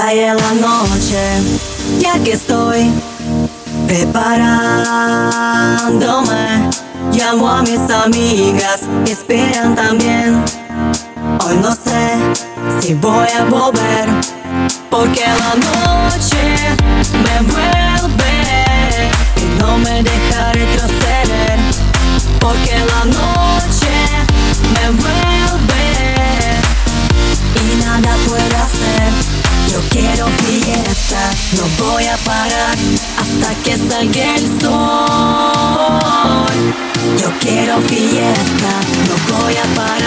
Cae la noche, ya que estoy preparándome. Llamo a mis amigas, esperan también. Hoy no sé si voy a volver, no voy a parar hasta que salga el sol. Yo quiero fiesta, no voy a parar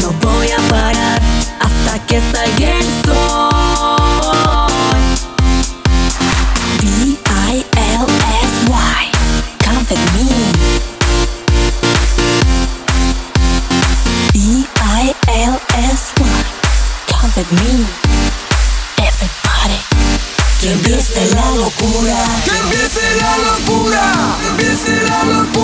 no voy a parar hasta que salga el sol. B-I-L-S-Y, come with me. B-I-L-S-Y, come with me. Everybody. Que empiece la locura. Que empiece la locura. Que empiece la locura.